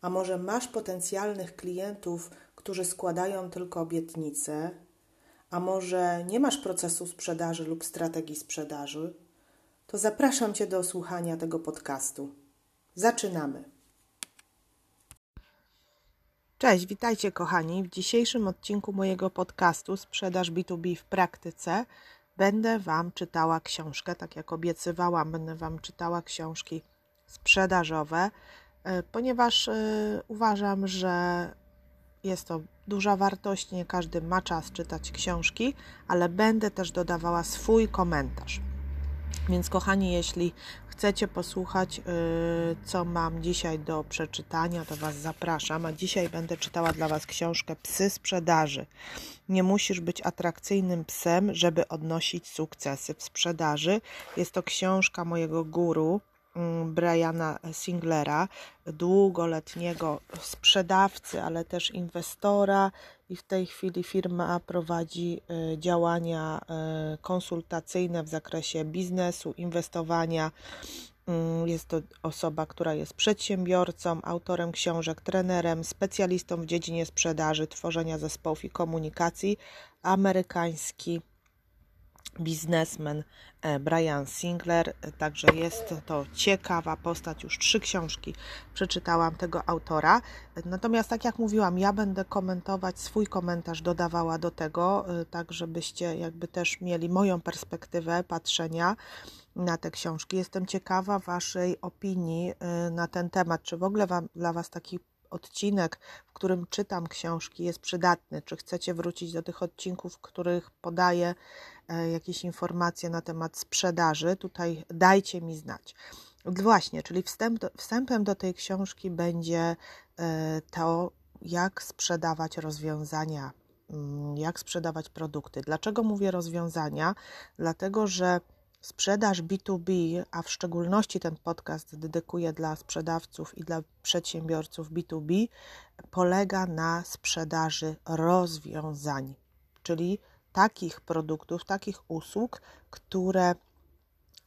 a może masz potencjalnych klientów, którzy składają tylko obietnice, a może nie masz procesu sprzedaży lub strategii sprzedaży, to zapraszam Cię do słuchania tego podcastu. Zaczynamy. Cześć, witajcie kochani. W dzisiejszym odcinku mojego podcastu Sprzedaż B2B w praktyce będę Wam czytała książkę, tak jak obiecywałam, będę Wam czytała książki sprzedażowe, ponieważ e, uważam, że jest to duża wartość. Nie każdy ma czas czytać książki, ale będę też dodawała swój komentarz. Więc, kochani, jeśli chcecie posłuchać, y, co mam dzisiaj do przeczytania, to Was zapraszam. A dzisiaj będę czytała dla Was książkę Psy sprzedaży. Nie musisz być atrakcyjnym psem, żeby odnosić sukcesy w sprzedaży. Jest to książka mojego guru, Briana Singlera, długoletniego sprzedawcy, ale też inwestora i w tej chwili firma prowadzi e, działania e, konsultacyjne w zakresie biznesu, inwestowania. Mm, jest to osoba, która jest przedsiębiorcą, autorem książek, trenerem, specjalistą w dziedzinie sprzedaży, tworzenia zespołów i komunikacji. Amerykański biznesmen e, Brian Singler, także jest to ciekawa postać, już trzy książki przeczytałam tego autora. Natomiast tak jak mówiłam, ja będę komentować, swój komentarz dodawała do tego, e, tak żebyście jakby też mieli moją perspektywę patrzenia na te książki. Jestem ciekawa Waszej opinii e, na ten temat, czy w ogóle wam, dla Was taki odcinek, w którym czytam książki, jest przydatny. Czy chcecie wrócić do tych odcinków, w których podaję e, jakieś informacje na temat sprzedaży? Tutaj dajcie mi znać. Właśnie, czyli wstęp do, wstępem do tej książki będzie e, to, jak sprzedawać rozwiązania, mm, jak sprzedawać produkty. Dlaczego mówię rozwiązania? Dlatego, że Sprzedaż B2B, a w szczególności ten podcast dedykuję dla sprzedawców i dla przedsiębiorców B2B, polega na sprzedaży rozwiązań, czyli takich produktów, takich usług, które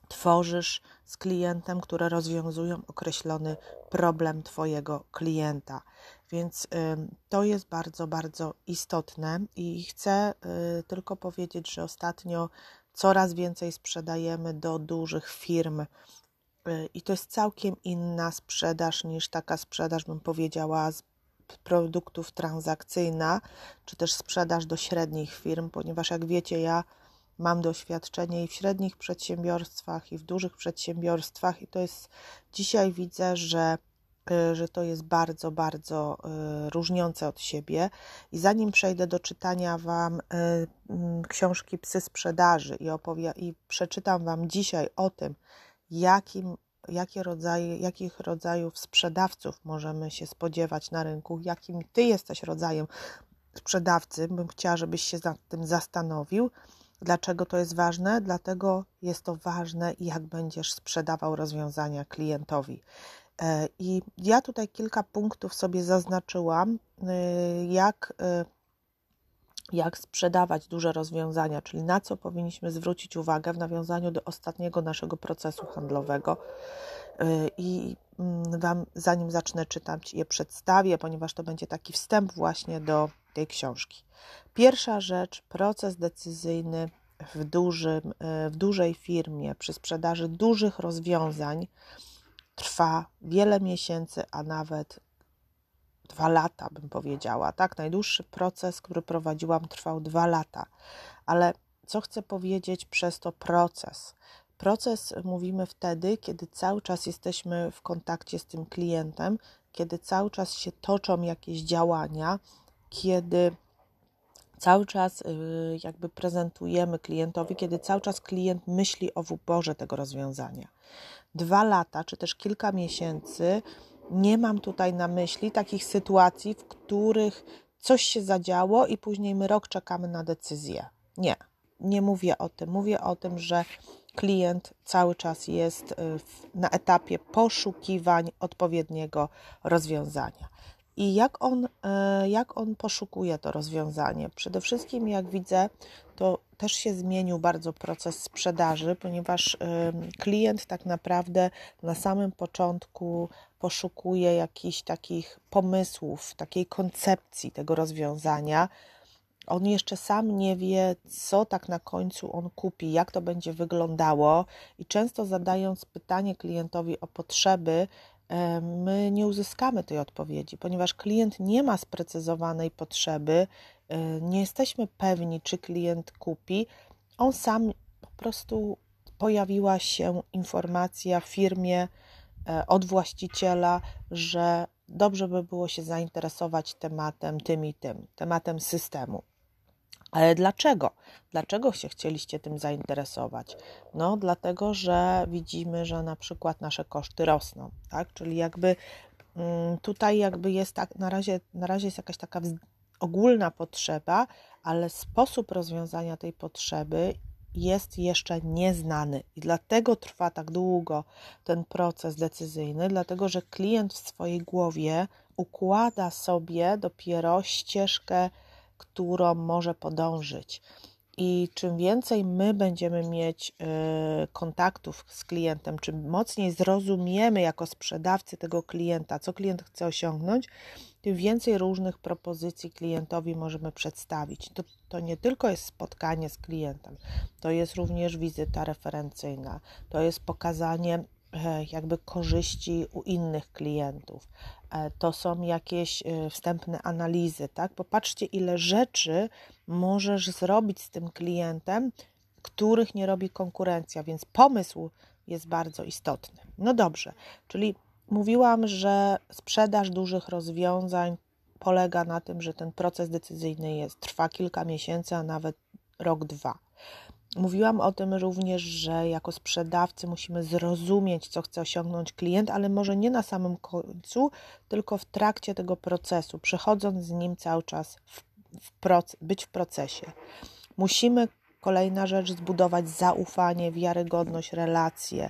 tworzysz z klientem, które rozwiązują określony problem Twojego klienta. Więc to jest bardzo, bardzo istotne i chcę y, tylko powiedzieć, że ostatnio coraz więcej sprzedajemy do dużych firm. Y, I to jest całkiem inna sprzedaż niż taka sprzedaż, bym powiedziała, z produktów transakcyjna, czy też sprzedaż do średnich firm, ponieważ jak wiecie, ja mam doświadczenie i w średnich przedsiębiorstwach, i w dużych przedsiębiorstwach, i to jest dzisiaj widzę, że Y, że to jest bardzo, bardzo y, różniące od siebie. I zanim przejdę do czytania Wam y, mm, książki Psy Sprzedaży i, opowie- i przeczytam Wam dzisiaj o tym, jakim, jakie rodzaje, jakich rodzajów sprzedawców możemy się spodziewać na rynku, jakim Ty jesteś rodzajem sprzedawcy, bym chciała, żebyś się nad tym zastanowił. Dlaczego to jest ważne? Dlatego jest to ważne, jak będziesz sprzedawał rozwiązania klientowi. E, I ja tutaj kilka punktów sobie zaznaczyłam, y, jak, y, jak sprzedawać duże rozwiązania, czyli na co powinniśmy zwrócić uwagę w nawiązaniu do ostatniego naszego procesu handlowego. Y, I mm, Wam, zanim zacznę czytać, je przedstawię, ponieważ to będzie taki wstęp właśnie do tej książki. Pierwsza rzecz, proces decyzyjny w, dużym, w dużej firmie przy sprzedaży dużych rozwiązań trwa wiele miesięcy, a nawet dwa lata, bym powiedziała. Tak, najdłuższy proces, który prowadziłam, trwał dwa lata. Ale co chcę powiedzieć przez to proces? Proces mówimy wtedy, kiedy cały czas jesteśmy w kontakcie z tym klientem, kiedy cały czas się toczą jakieś działania, kiedy cały czas y, jakby prezentujemy klientowi, kiedy cały czas klient myśli o wyborze tego rozwiązania dwa lata, czy też kilka miesięcy Nie mam tutaj na myśli takich sytuacji, w których coś się zadziało i później my rok czekamy na decyzję. Nie, nie mówię o tym. Mówię o tym, że klient cały czas jest y, na etapie poszukiwań odpowiedniego rozwiązania. I jak on, y, jak on poszukuje to rozwiązanie? Przede wszystkim, jak widzę, to też się zmienił bardzo proces sprzedaży, ponieważ klient tak naprawdę na samym początku poszukuje jakichś takich pomysłów, takiej koncepcji tego rozwiązania on jeszcze sam nie wie, co tak na końcu on kupi, jak to będzie wyglądało, i często zadając pytanie klientowi o potrzeby, e, my nie uzyskamy tej odpowiedzi, ponieważ klient nie ma sprecyzowanej potrzeby, e, nie jesteśmy pewni, czy klient kupi. On sam po prostu pojawiła się informacja w firmie od właściciela, że dobrze by było się zainteresować tematem tym i tym, tematem systemu. Ale dlaczego? Dlaczego się chcieliście tym zainteresować? No, dlatego, że widzimy, że na przykład nasze koszty rosną, tak? Czyli jakby mm, tutaj jakby jest tak, na razie, na razie jest jakaś taka ogólna potrzeba, ale sposób rozwiązania tej potrzeby jest jeszcze nieznany i dlatego trwa tak długo ten proces decyzyjny, dlatego że klient w swojej głowie układa sobie dopiero ścieżkę którą może podążyć. I czym więcej my będziemy mieć y, kontaktów z klientem, czym mocniej zrozumiemy jako sprzedawcy tego klienta, co klient chce osiągnąć, tym więcej różnych propozycji klientowi możemy przedstawić. To, to nie tylko jest spotkanie z klientem, to jest również wizyta referencyjna, to jest pokazanie E, jakby korzyści u innych klientów. E, to są jakieś e, wstępne analizy, tak? Popatrzcie, ile rzeczy możesz zrobić z tym klientem, których nie robi konkurencja, więc pomysł jest bardzo istotny. No dobrze, czyli mówiłam, że sprzedaż dużych rozwiązań polega na tym, że ten proces decyzyjny jest, trwa kilka miesięcy, a nawet rok, dwa. Mówiłam o tym również, że jako sprzedawcy musimy zrozumieć, co chce osiągnąć klient, ale może nie na samym końcu, tylko w trakcie tego procesu, przechodząc z nim cały czas, w, w być w procesie. Musimy, kolejna rzecz, zbudować zaufanie, wiarygodność, relacje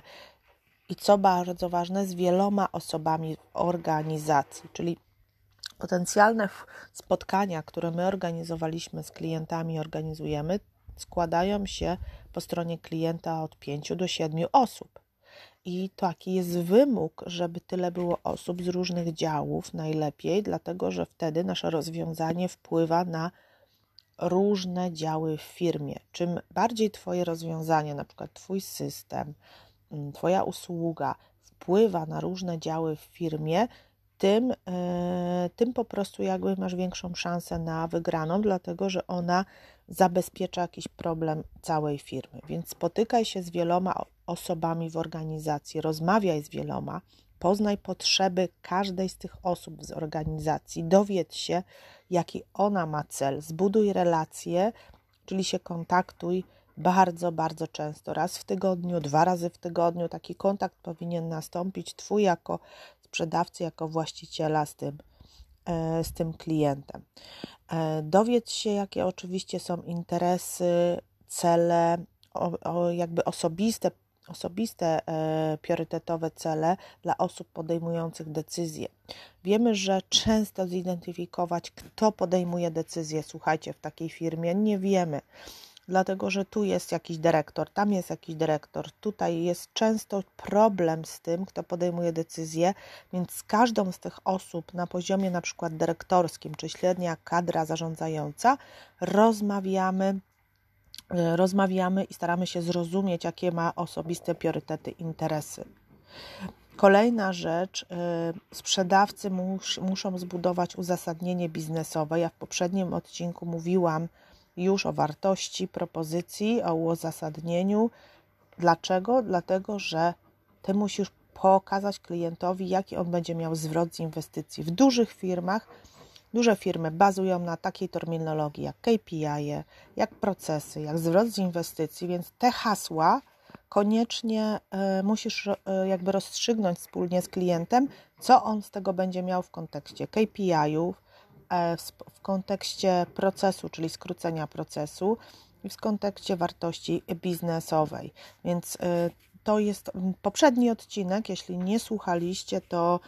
i co bardzo ważne, z wieloma osobami organizacji, czyli potencjalne spotkania, które my organizowaliśmy z klientami, organizujemy, składają się po stronie klienta od 5 do 7 osób. I taki jest wymóg, żeby tyle było osób z różnych działów, najlepiej, dlatego że wtedy nasze rozwiązanie wpływa na różne działy w firmie. Czym bardziej Twoje rozwiązanie, na przykład Twój system, Twoja usługa wpływa na różne działy w firmie, tym, e, tym po prostu jakby masz większą szansę na wygraną, dlatego że ona zabezpiecza jakiś problem całej firmy. Więc spotykaj się z wieloma osobami w organizacji, rozmawiaj z wieloma, poznaj potrzeby każdej z tych osób z organizacji, dowiedz się, jaki ona ma cel, zbuduj relacje, czyli się kontaktuj bardzo, bardzo często, raz w tygodniu, dwa razy w tygodniu. Taki kontakt powinien nastąpić Twój jako sprzedawcy, jako właściciela z tym, e, z tym klientem. E, dowiedz się, jakie oczywiście są interesy, cele, o, o jakby osobiste, osobiste e, priorytetowe cele dla osób podejmujących decyzje. Wiemy, że często zidentyfikować, kto podejmuje decyzje, słuchajcie, w takiej firmie, nie wiemy dlatego że tu jest jakiś dyrektor, tam jest jakiś dyrektor, tutaj jest często problem z tym, kto podejmuje decyzję, więc z każdą z tych osób na poziomie na przykład dyrektorskim czy średnia kadra zarządzająca rozmawiamy e, rozmawiamy i staramy się zrozumieć, jakie ma osobiste priorytety, interesy. Kolejna rzecz, e, sprzedawcy mus, muszą zbudować uzasadnienie biznesowe. Ja w poprzednim odcinku mówiłam, już o wartości propozycji, o uzasadnieniu. Dlaczego? Dlatego, że ty musisz pokazać klientowi, jaki on będzie miał zwrot z inwestycji. W dużych firmach, duże firmy bazują na takiej terminologii jak KPI, jak procesy, jak zwrot z inwestycji, więc te hasła, koniecznie e, musisz e, jakby rozstrzygnąć wspólnie z klientem, co on z tego będzie miał w kontekście KPI-ów, w kontekście procesu, czyli skrócenia procesu i w kontekście wartości biznesowej. Więc to jest poprzedni odcinek. Jeśli nie słuchaliście, to,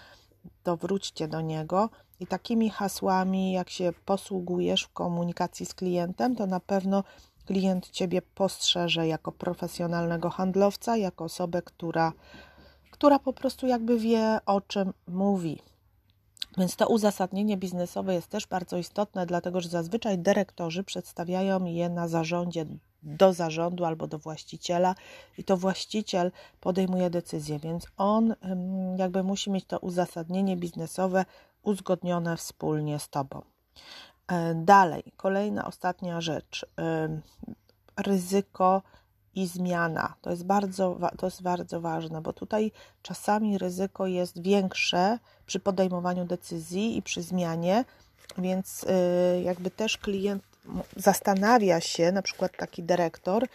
to wróćcie do niego. I takimi hasłami, jak się posługujesz w komunikacji z klientem, to na pewno klient Ciebie postrzeże jako profesjonalnego handlowca, jako osobę, która, która po prostu jakby wie, o czym mówi. Więc to uzasadnienie biznesowe jest też bardzo istotne, dlatego że zazwyczaj dyrektorzy przedstawiają je na zarządzie do zarządu albo do właściciela i to właściciel podejmuje decyzję, więc on jakby musi mieć to uzasadnienie biznesowe uzgodnione wspólnie z tobą. E, dalej, kolejna, ostatnia rzecz. Ryzyko i zmiana. To jest bardzo, to jest bardzo ważne, bo tutaj czasami ryzyko jest większe przy podejmowaniu decyzji i przy zmianie, więc y, jakby też klient zastanawia się, na przykład taki dyrektor,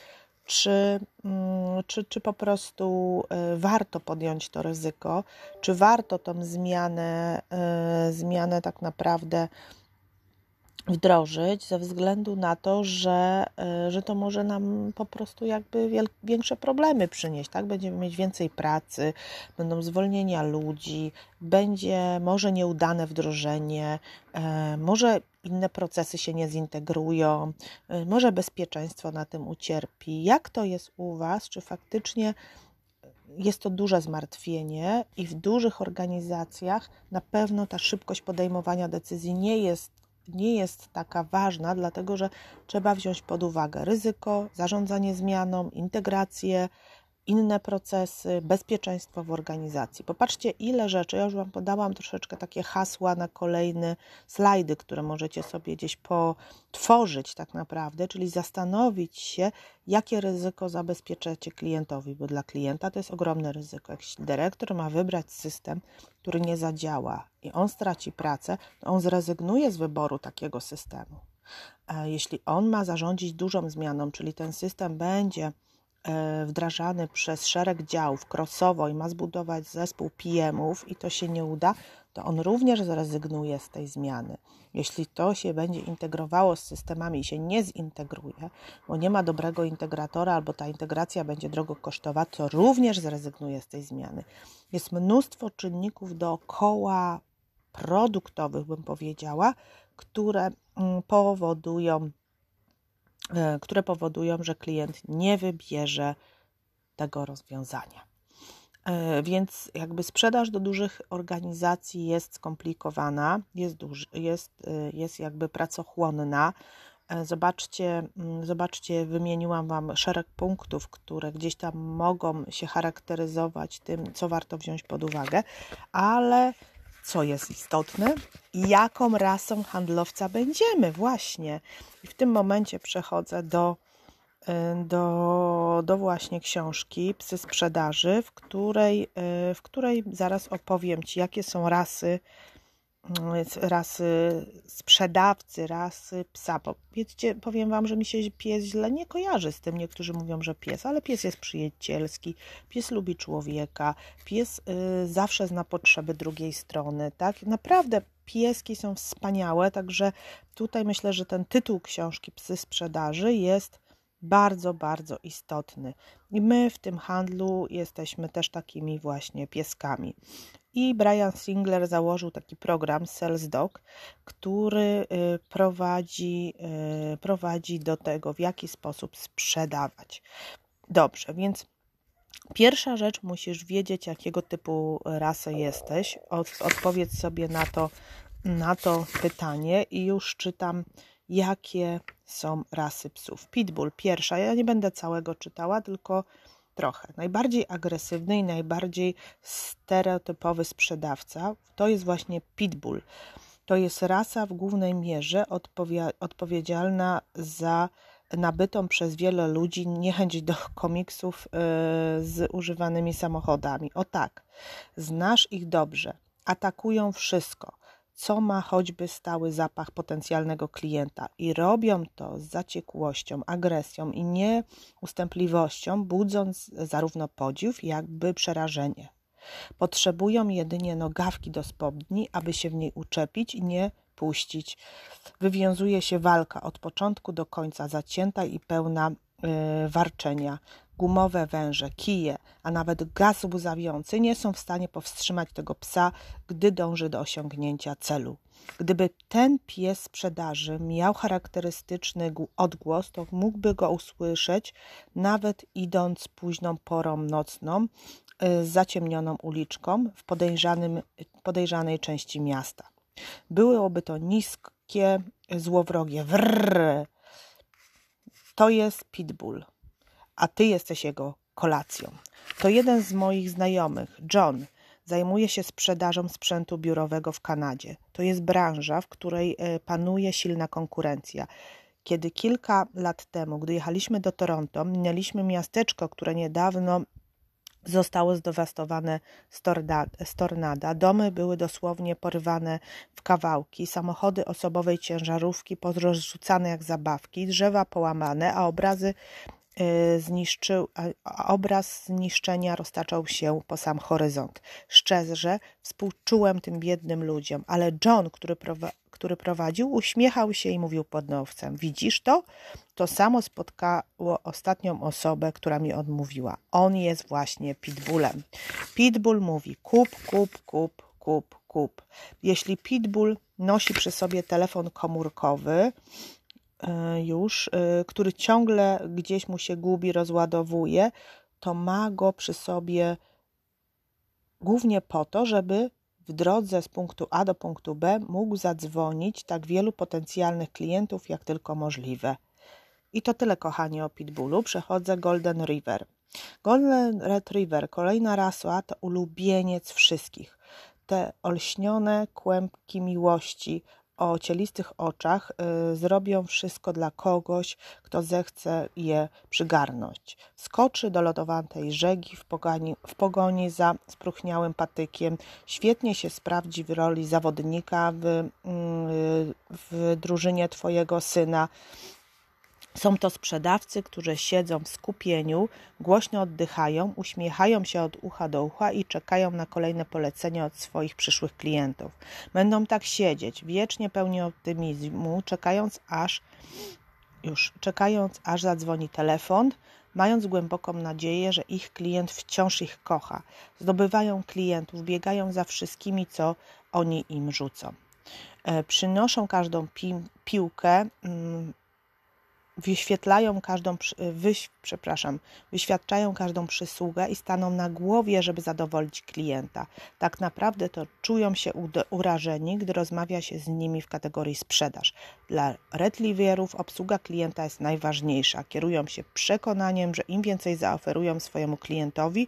czy, mm, czy, czy po prostu y, warto podjąć to ryzyko, czy warto tą zmianę, y, zmianę tak naprawdę wdrożyć ze względu na to, że, e, że to może nam po prostu jakby większe problemy przynieść, tak? Będziemy mieć więcej pracy, będą zwolnienia ludzi, będzie może nieudane wdrożenie, e, może inne procesy się nie zintegrują, e, może bezpieczeństwo na tym ucierpi. Jak to jest u Was? Czy faktycznie jest to duże zmartwienie i w dużych organizacjach na pewno ta szybkość podejmowania decyzji nie jest nie jest taka ważna, dlatego że trzeba wziąć pod uwagę ryzyko, zarządzanie zmianą, integrację, inne procesy, bezpieczeństwo w organizacji. Popatrzcie, ile rzeczy, ja już Wam podałam troszeczkę takie hasła na kolejne slajdy, które możecie sobie gdzieś potworzyć tak naprawdę, czyli zastanowić się, jakie ryzyko zabezpieczacie klientowi, bo dla klienta to jest ogromne ryzyko. Jak dyrektor ma wybrać system, który nie zadziała i on straci pracę, to on zrezygnuje z wyboru takiego systemu. E, jeśli on ma zarządzić dużą zmianą, czyli ten system będzie wdrażany przez szereg działów krosowo i ma zbudować zespół PM-ów i to się nie uda, to on również zrezygnuje z tej zmiany. Jeśli to się będzie integrowało z systemami i się nie zintegruje, bo nie ma dobrego integratora albo ta integracja będzie drogo kosztować, to również zrezygnuje z tej zmiany. Jest mnóstwo czynników dookoła produktowych, bym powiedziała, które mm, powodują E, które powodują, że klient nie wybierze tego rozwiązania. E, więc jakby sprzedaż do dużych organizacji jest skomplikowana, jest, duży, jest, e, jest jakby pracochłonna. Zobaczcie, zobaczcie, wymieniłam Wam szereg punktów, które gdzieś tam mogą się charakteryzować tym, co warto wziąć pod uwagę, ale co jest istotne, jaką rasą handlowca będziemy, właśnie. I w tym momencie przechodzę do, y, do, do właśnie książki Psy Sprzedaży, w której, y, w której zaraz opowiem Ci, jakie są rasy rasy sprzedawcy, rasy psa. Powiedzcie, powiem Wam, że mi się pies źle nie kojarzy z tym. Niektórzy mówią, że pies, ale pies jest przyjacielski, pies lubi człowieka, pies y, zawsze zna potrzeby drugiej strony, tak? Naprawdę pieski są wspaniałe, także tutaj myślę, że ten tytuł książki Psy sprzedaży jest bardzo, bardzo istotny. I my w tym handlu jesteśmy też takimi właśnie pieskami. I Brian Singler założył taki program Sales Dog, który y, prowadzi, y, prowadzi do tego, w jaki sposób sprzedawać. Dobrze, więc pierwsza rzecz, musisz wiedzieć, jakiego typu rasę jesteś. Od, odpowiedz sobie na to, na to pytanie i już czytam, jakie są rasy psów. Pitbull, pierwsza, ja nie będę całego czytała, tylko trochę. Najbardziej agresywny i najbardziej stereotypowy sprzedawca to jest właśnie pitbull. To jest rasa w głównej mierze odpowiedzialna za nabytą przez wiele ludzi niechęć do komiksów yy, z używanymi samochodami. O tak, znasz ich dobrze, atakują wszystko co ma choćby stały zapach potencjalnego klienta. I robią to z zaciekłością, agresją i nieustępliwością, budząc zarówno podziw, jakby przerażenie. Potrzebują jedynie nogawki do spodni, aby się w niej uczepić i nie puścić. Wywiązuje się walka od początku do końca, zacięta i pełna y, warczenia. Gumowe węże, kije, a nawet gaz łzawiący nie są w stanie powstrzymać tego psa, gdy dąży do osiągnięcia celu. Gdyby ten pies sprzedaży miał charakterystyczny odgłos, to mógłby go usłyszeć nawet idąc późną porą nocną y, zaciemnioną uliczką w podejrzanym, podejrzanej części miasta. Byłoby to niskie, złowrogie wrrr. To jest pitbull, a ty jesteś jego kolacją. To jeden z moich znajomych, John, zajmuje się sprzedażą sprzętu biurowego w Kanadzie. To jest branża, w której e, panuje silna konkurencja. Kiedy kilka lat temu, gdy jechaliśmy do Toronto, minęliśmy miasteczko, które niedawno zostało zdewastowane z tornada. Domy były dosłownie porywane w kawałki, samochody osobowej ciężarówki porozrzucane jak zabawki, drzewa połamane, a obrazy zniszczył, a obraz zniszczenia roztaczał się po sam horyzont. Szczerze współczułem tym biednym ludziom, ale John, który, który prowadził, uśmiechał się i mówił pod nowcem: Widzisz to? To samo spotkało ostatnią osobę, która mi odmówiła. On jest właśnie pitbullem. Pitbull mówi: kup, kup, kup, kup, kup. Jeśli pitbull nosi przy sobie telefon komórkowy, już, e, który ciągle gdzieś mu się gubi, rozładowuje, to ma go przy sobie głównie po to, żeby w drodze z punktu A do punktu B mógł zadzwonić tak wielu potencjalnych klientów, jak tylko możliwe. I to tyle, kochani, o Pitbullu. Przechodzę Golden River. Golden Retriever, kolejna rasa, to ulubieniec wszystkich. Te olśnione kłębki miłości, o cielistych oczach y, zrobią wszystko dla kogoś, kto zechce je przygarnąć. Skoczy do lodowatej rzegi w pogoni, w pogoni za spróchniałym patykiem. Świetnie się sprawdzi w roli zawodnika w, y, w drużynie Twojego syna. Są to sprzedawcy, którzy siedzą w skupieniu, głośno oddychają, uśmiechają się od ucha do ucha i czekają na kolejne polecenia od swoich przyszłych klientów. Będą tak siedzieć, wiecznie pełni optymizmu, czekając aż już czekając aż zadzwoni telefon, mając głęboką nadzieję, że ich klient wciąż ich kocha. Zdobywają klientów, biegają za wszystkimi, co oni im rzucą. E, przynoszą każdą pi piłkę, mm, wyświetlają każdą, wyś, przepraszam, wyświadczają każdą przysługę i staną na głowie, żeby zadowolić klienta. Tak naprawdę to czują się urażeni, gdy rozmawia się z nimi w kategorii sprzedaż. Dla retrieverów obsługa klienta jest najważniejsza. Kierują się przekonaniem, że im więcej zaoferują swojemu klientowi,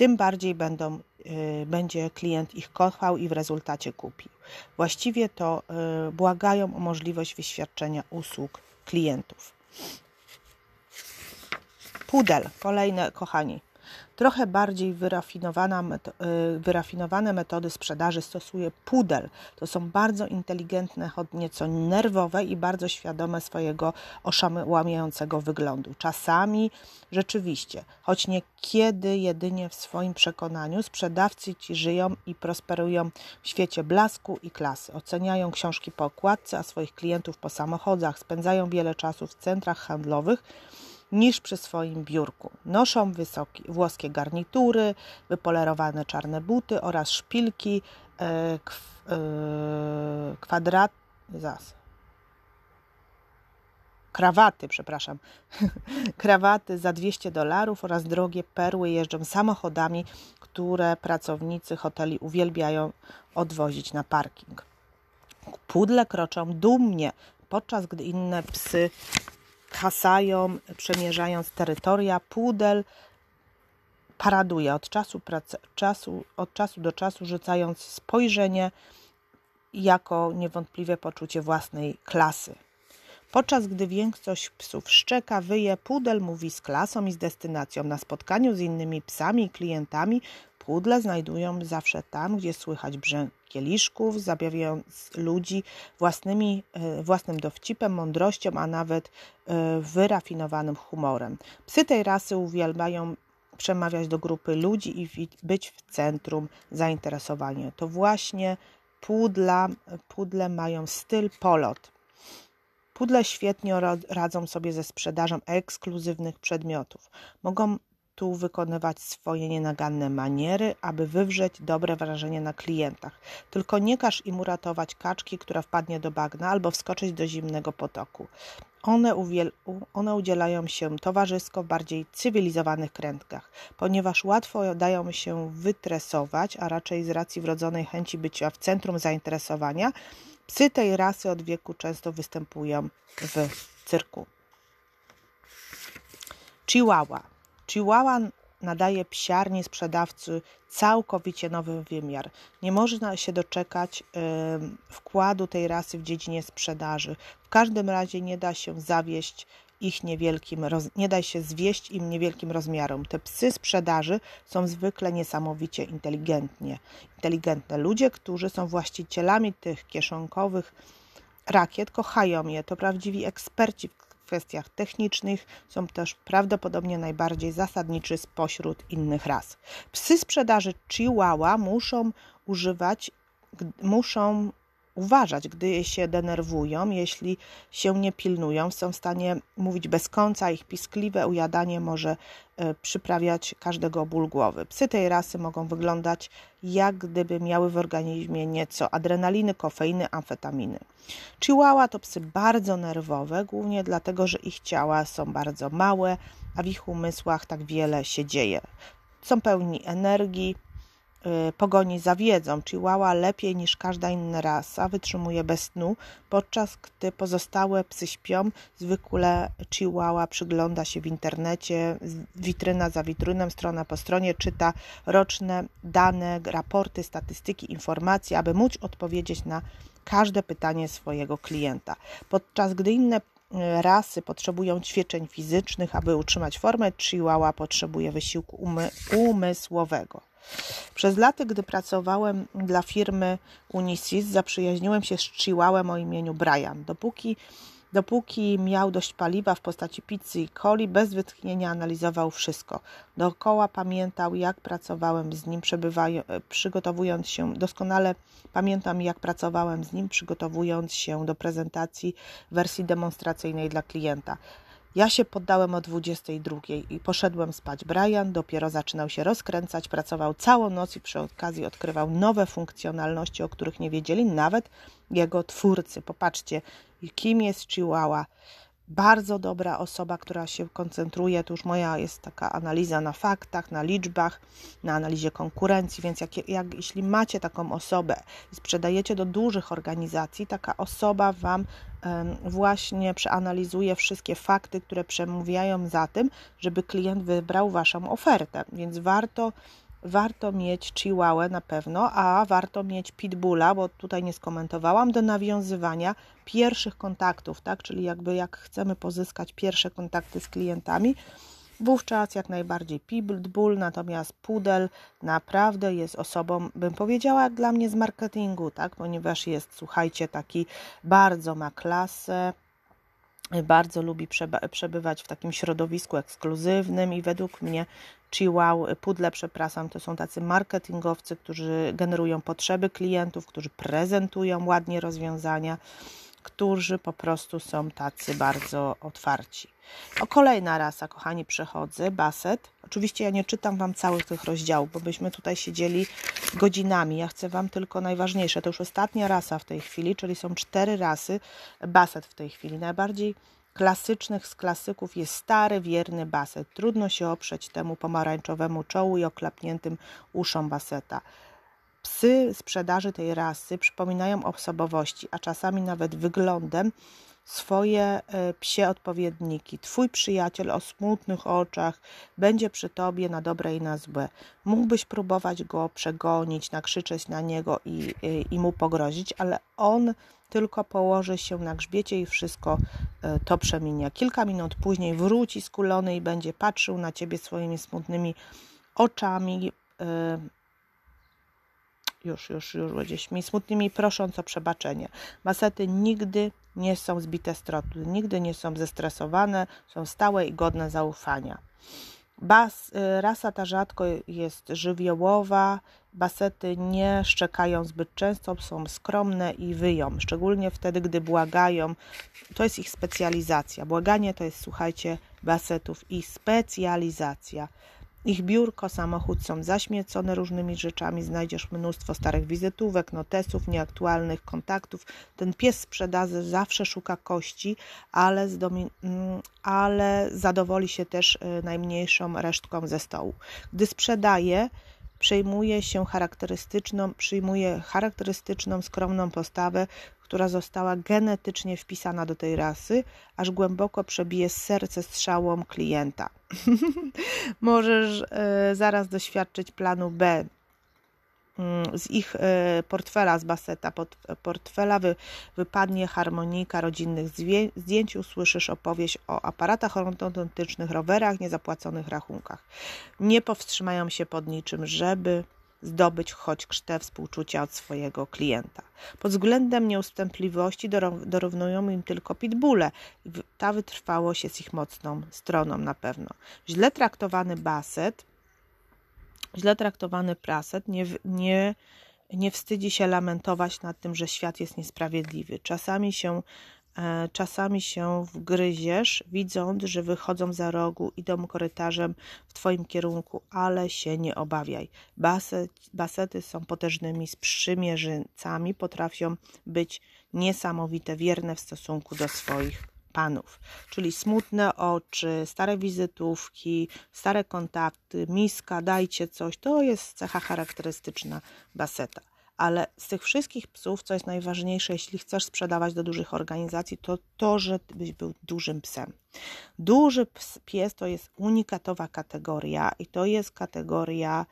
tym bardziej będą, y, będzie klient ich kochał i w rezultacie kupił. Właściwie to y, błagają o możliwość wyświadczenia usług klientów. Pudel, kolejne kochani. Trochę bardziej y, wyrafinowane metody sprzedaży stosuje Pudel. To są bardzo inteligentne, choć nieco nerwowe i bardzo świadome swojego oszałamiającego wyglądu. Czasami rzeczywiście, choć niekiedy jedynie w swoim przekonaniu, sprzedawcy ci żyją i prosperują w świecie blasku i klasy. Oceniają książki po okładce, a swoich klientów po samochodach, spędzają wiele czasu w centrach handlowych niż przy swoim biurku. Noszą wysokie, włoskie garnitury, wypolerowane czarne buty oraz szpilki, e, e, kwadrat, zas, krawaty, przepraszam, krawaty za 200 dolarów oraz drogie perły jeżdżą samochodami, które pracownicy hoteli uwielbiają odwozić na parking. Pudle kroczą dumnie, podczas gdy inne psy hasają, przemierzając terytoria. Pudel paraduje od czasu, czasu, od czasu do czasu, rzucając spojrzenie jako niewątpliwe poczucie własnej klasy. Podczas gdy większość psów szczeka, wyje, pudel mówi z klasą i z destynacją. Na spotkaniu z innymi psami i klientami pudle znajdują zawsze tam, gdzie słychać brzęk kieliszków, zabawiając ludzi własnymi, e, własnym dowcipem, mądrością, a nawet e, wyrafinowanym humorem. Psy tej rasy uwielbiają przemawiać do grupy ludzi i być w centrum zainteresowania. To właśnie pudla, pudle mają styl polot. Pudle świetnie radzą sobie ze sprzedażą ekskluzywnych przedmiotów. Mogą tu wykonywać swoje nienaganne maniery, aby wywrzeć dobre wrażenie na klientach. Tylko nie każ im uratować kaczki, która wpadnie do bagna albo wskoczyć do zimnego potoku. One, uwiel- one udzielają się towarzysko w bardziej cywilizowanych krętkach, ponieważ łatwo dają się wytresować, a raczej z racji wrodzonej chęci bycia w centrum zainteresowania, psy tej rasy od wieku często występują w cyrku. Chihuahua. Chihuahua nadaje psiarni sprzedawcy całkowicie nowy wymiar. Nie można się doczekać y, wkładu tej rasy w dziedzinie sprzedaży. W każdym razie nie da się zawieść ich niewielkim, nie da się zwieść im niewielkim rozmiarom. Te psy sprzedaży są zwykle niesamowicie inteligentnie. inteligentne. Ludzie, którzy są właścicielami tych kieszonkowych rakiet, kochają je. To prawdziwi eksperci w kwestiach technicznych są też prawdopodobnie najbardziej zasadniczy spośród innych ras. Psy sprzedaży Chihuahua muszą używać, muszą uważać, gdy się denerwują, jeśli się nie pilnują, są w stanie mówić bez końca, ich piskliwe ujadanie może e, przyprawiać każdego ból głowy. Psy tej rasy mogą wyglądać jak gdyby miały w organizmie nieco adrenaliny, kofeiny, amfetaminy. Chihuahua to psy bardzo nerwowe, głównie dlatego, że ich ciała są bardzo małe, a w ich umysłach tak wiele się dzieje. Są pełni energii, pogoni za wiedzą. Chihuahua lepiej niż każda inna rasa wytrzymuje bez snu, podczas gdy pozostałe psy śpią. Zwykle Chihuahua przygląda się w internecie, witryna za witryną, strona po stronie, czyta roczne dane, raporty, statystyki, informacje, aby móc odpowiedzieć na każde pytanie swojego klienta. Podczas gdy inne y, rasy potrzebują ćwiczeń fizycznych, aby utrzymać formę, Chihuahua potrzebuje wysiłku umy umysłowego. Przez lata, gdy pracowałem dla firmy Unisys, zaprzyjaźniłem się z Chihuahuem o imieniu Brian. Dopóki, dopóki miał dość paliwa w postaci pizzy i coli, bez wytchnienia analizował wszystko. Dookoła pamiętał, jak pracowałem z nim, przygotowując się, doskonale pamiętam, jak pracowałem z nim, przygotowując się do prezentacji wersji demonstracyjnej dla klienta. Ja się poddałem o 22 i poszedłem spać. Brian dopiero zaczynał się rozkręcać, pracował całą noc i przy okazji odkrywał nowe funkcjonalności, o których nie wiedzieli nawet jego twórcy. Popatrzcie, kim jest Chihuahua bardzo dobra osoba, która się koncentruje, to już moja jest taka analiza na faktach, na liczbach, na analizie konkurencji, więc jak, jak, jeśli macie taką osobę i sprzedajecie do dużych organizacji, taka osoba Wam właśnie przeanalizuje wszystkie fakty, które przemawiają za tym, żeby klient wybrał Waszą ofertę, więc warto warto mieć chihuahua na pewno, a warto mieć pitbulla, bo tutaj nie skomentowałam, do nawiązywania pierwszych kontaktów, tak? Czyli jakby jak chcemy pozyskać pierwsze kontakty z klientami, wówczas jak najbardziej pitbull, natomiast pudel naprawdę jest osobą, bym powiedziała, dla mnie z marketingu, tak? Ponieważ jest, słuchajcie, taki bardzo ma klasę, bardzo lubi przebywać w takim środowisku ekskluzywnym i według mnie Chihuahua, pudle, przepraszam, to są tacy marketingowcy, którzy generują potrzeby klientów, którzy prezentują ładnie rozwiązania, którzy po prostu są tacy bardzo otwarci. O kolejna rasa, kochani, przechodzę, Basset. Oczywiście ja nie czytam Wam całych tych rozdziałów, bo byśmy tutaj siedzieli godzinami. Ja chcę Wam tylko najważniejsze. To już ostatnia rasa w tej chwili, czyli są cztery rasy Basset w tej chwili. Najbardziej klasycznych z klasyków jest stary, wierny baset. Trudno się oprzeć temu pomarańczowemu czołu i oklapniętym uszom baseta. Psy sprzedaży tej rasy przypominają osobowości, a czasami nawet wyglądem swoje e, psie odpowiedniki. Twój przyjaciel o smutnych oczach będzie przy tobie na dobre i na złe. Mógłbyś próbować go przegonić, nakrzyczeć na niego i, i, i mu pogrozić, ale on tylko położy się na grzbiecie i wszystko e, to przeminie. Kilka minut później wróci skulony i będzie patrzył na ciebie swoimi smutnymi oczami, e, już, już, już będziesz mi smutnymi prosząc o przebaczenie. Basety nigdy nie są zbite z trotu, nigdy nie są zestresowane, są stałe i godne zaufania. Bas, y, rasa ta rzadko jest żywiołowa, basety nie szczekają zbyt często, są skromne i wyją, szczególnie wtedy, gdy błagają. To jest ich specjalizacja. Błaganie to jest, słuchajcie, basetów i specjalizacja. Ich biurko, samochód są zaśmiecone różnymi rzeczami. Znajdziesz mnóstwo starych wizytówek, notesów, nieaktualnych kontaktów. Ten pies sprzedaży zawsze szuka kości, ale, mm, ale zadowoli się też y, najmniejszą resztką ze stołu. Gdy sprzedaje, przejmuje się charakterystyczną, przyjmuje charakterystyczną, skromną postawę, która została genetycznie wpisana do tej rasy, aż głęboko przebije serce strzałom klienta. Możesz e, zaraz doświadczyć planu B. Mm, z ich e, portfela, z baseta portfela wy, wypadnie harmonika rodzinnych zdjęć, usłyszysz opowieść o aparatach ortodontycznych, rowerach, niezapłaconych rachunkach. Nie powstrzymają się pod niczym, żeby zdobyć choć krztę współczucia od swojego klienta. Pod względem nieustępliwości dorównują im tylko pitbulle. Ta wytrwałość jest ich mocną stroną na pewno. Źle traktowany baset, źle traktowany praset nie, nie, nie wstydzi się lamentować nad tym, że świat jest niesprawiedliwy. Czasami się E, czasami się wgryziesz, widząc, że wychodzą za rogu, idą korytarzem w Twoim kierunku, ale się nie obawiaj. Baset, basety są potężnymi sprzymierzycami, potrafią być niesamowite, wierne w stosunku do swoich panów. Czyli smutne oczy, stare wizytówki, stare kontakty, miska, dajcie coś. To jest cecha charakterystyczna baseta ale z tych wszystkich psów, co jest najważniejsze, jeśli chcesz sprzedawać do dużych organizacji, to to, że byś był dużym psem. Duży pies to jest unikatowa kategoria i to jest kategoria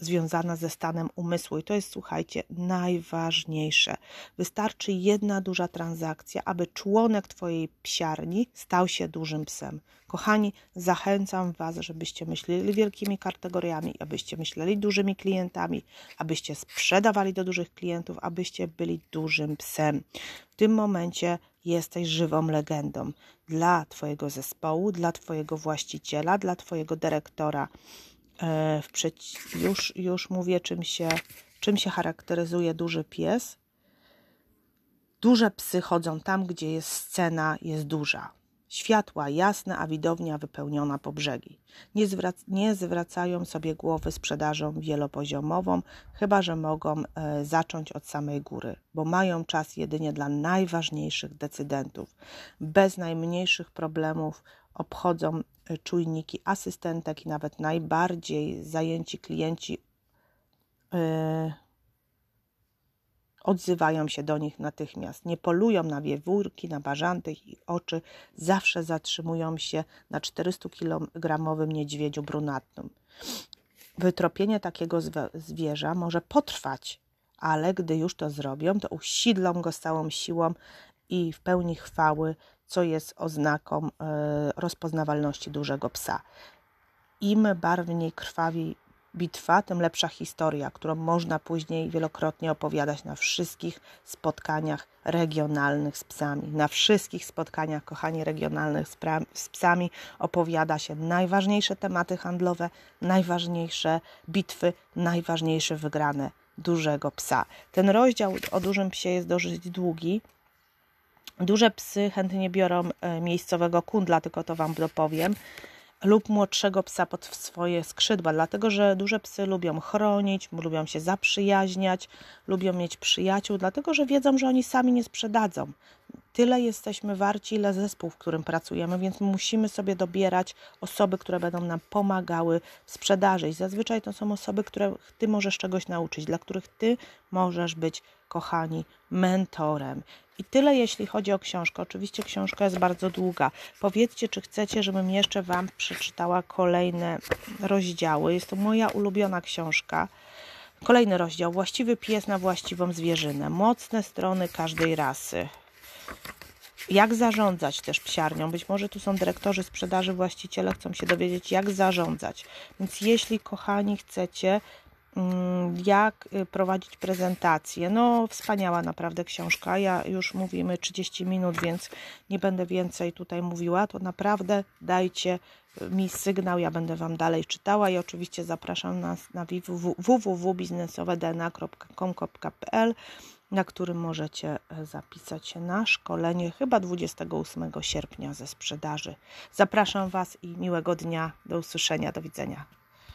związana ze stanem umysłu. I to jest, słuchajcie, najważniejsze. Wystarczy jedna duża transakcja, aby członek Twojej psiarni stał się dużym psem. Kochani, zachęcam Was, żebyście myśleli wielkimi kategoriami, abyście myśleli dużymi klientami, abyście sprzedawali do dużych klientów, abyście byli dużym psem. W tym momencie jesteś żywą legendą dla Twojego zespołu, dla Twojego właściciela, dla Twojego dyrektora już, już mówię, czym się, czym się charakteryzuje duży pies. Duże psy chodzą tam, gdzie jest scena, jest duża. Światła jasne, a widownia wypełniona po brzegi. Nie, zwrac nie zwracają sobie głowy sprzedażą wielopoziomową, chyba że mogą e, zacząć od samej góry, bo mają czas jedynie dla najważniejszych decydentów. Bez najmniejszych problemów obchodzą e, czujniki asystentek i nawet najbardziej zajęci klienci yy, odzywają się do nich natychmiast. Nie polują na wiewiórki, na bażanty, ich oczy zawsze zatrzymują się na 400-kilogramowym niedźwiedziu brunatnym. Wytropienie takiego zwierza może potrwać, ale gdy już to zrobią, to usidlą go z całą siłą i w pełni chwały co jest oznaką e, rozpoznawalności dużego psa. Im barwniej krwawi bitwa, tym lepsza historia, którą można później wielokrotnie opowiadać na wszystkich spotkaniach regionalnych z psami. Na wszystkich spotkaniach, kochani, regionalnych z psami opowiada się najważniejsze tematy handlowe, najważniejsze bitwy, najważniejsze wygrane dużego psa. Ten rozdział o dużym psie jest dosyć długi, Duże psy chętnie biorą e, miejscowego kundla, tylko to Wam dopowiem, lub młodszego psa pod swoje skrzydła, dlatego że duże psy lubią chronić, lubią się zaprzyjaźniać, lubią mieć przyjaciół, dlatego że wiedzą, że oni sami nie sprzedadzą. Tyle jesteśmy warci, ile zespół, w którym pracujemy, więc musimy sobie dobierać osoby, które będą nam pomagały w sprzedaży. I zazwyczaj to są osoby, które Ty możesz czegoś nauczyć, dla których Ty możesz być, kochani, mentorem. I tyle, jeśli chodzi o książkę. Oczywiście książka jest bardzo długa. Powiedzcie, czy chcecie, żebym jeszcze Wam przeczytała kolejne rozdziały. Jest to moja ulubiona książka. Kolejny rozdział. Właściwy pies na właściwą zwierzynę. Mocne strony każdej rasy. Jak zarządzać też psiarnią? Być może tu są dyrektorzy sprzedaży, właściciele chcą się dowiedzieć, jak zarządzać. Więc jeśli, kochani, chcecie Mm, jak y, prowadzić prezentację. No, wspaniała naprawdę książka. Ja już mówimy 30 minut, więc nie będę więcej tutaj mówiła. To naprawdę dajcie y, mi sygnał, ja będę Wam dalej czytała i oczywiście zapraszam nas na www.biznesowedna.com.pl na którym możecie e, zapisać się na szkolenie chyba 28 sierpnia ze sprzedaży. Zapraszam Was i miłego dnia. Do usłyszenia. Do widzenia.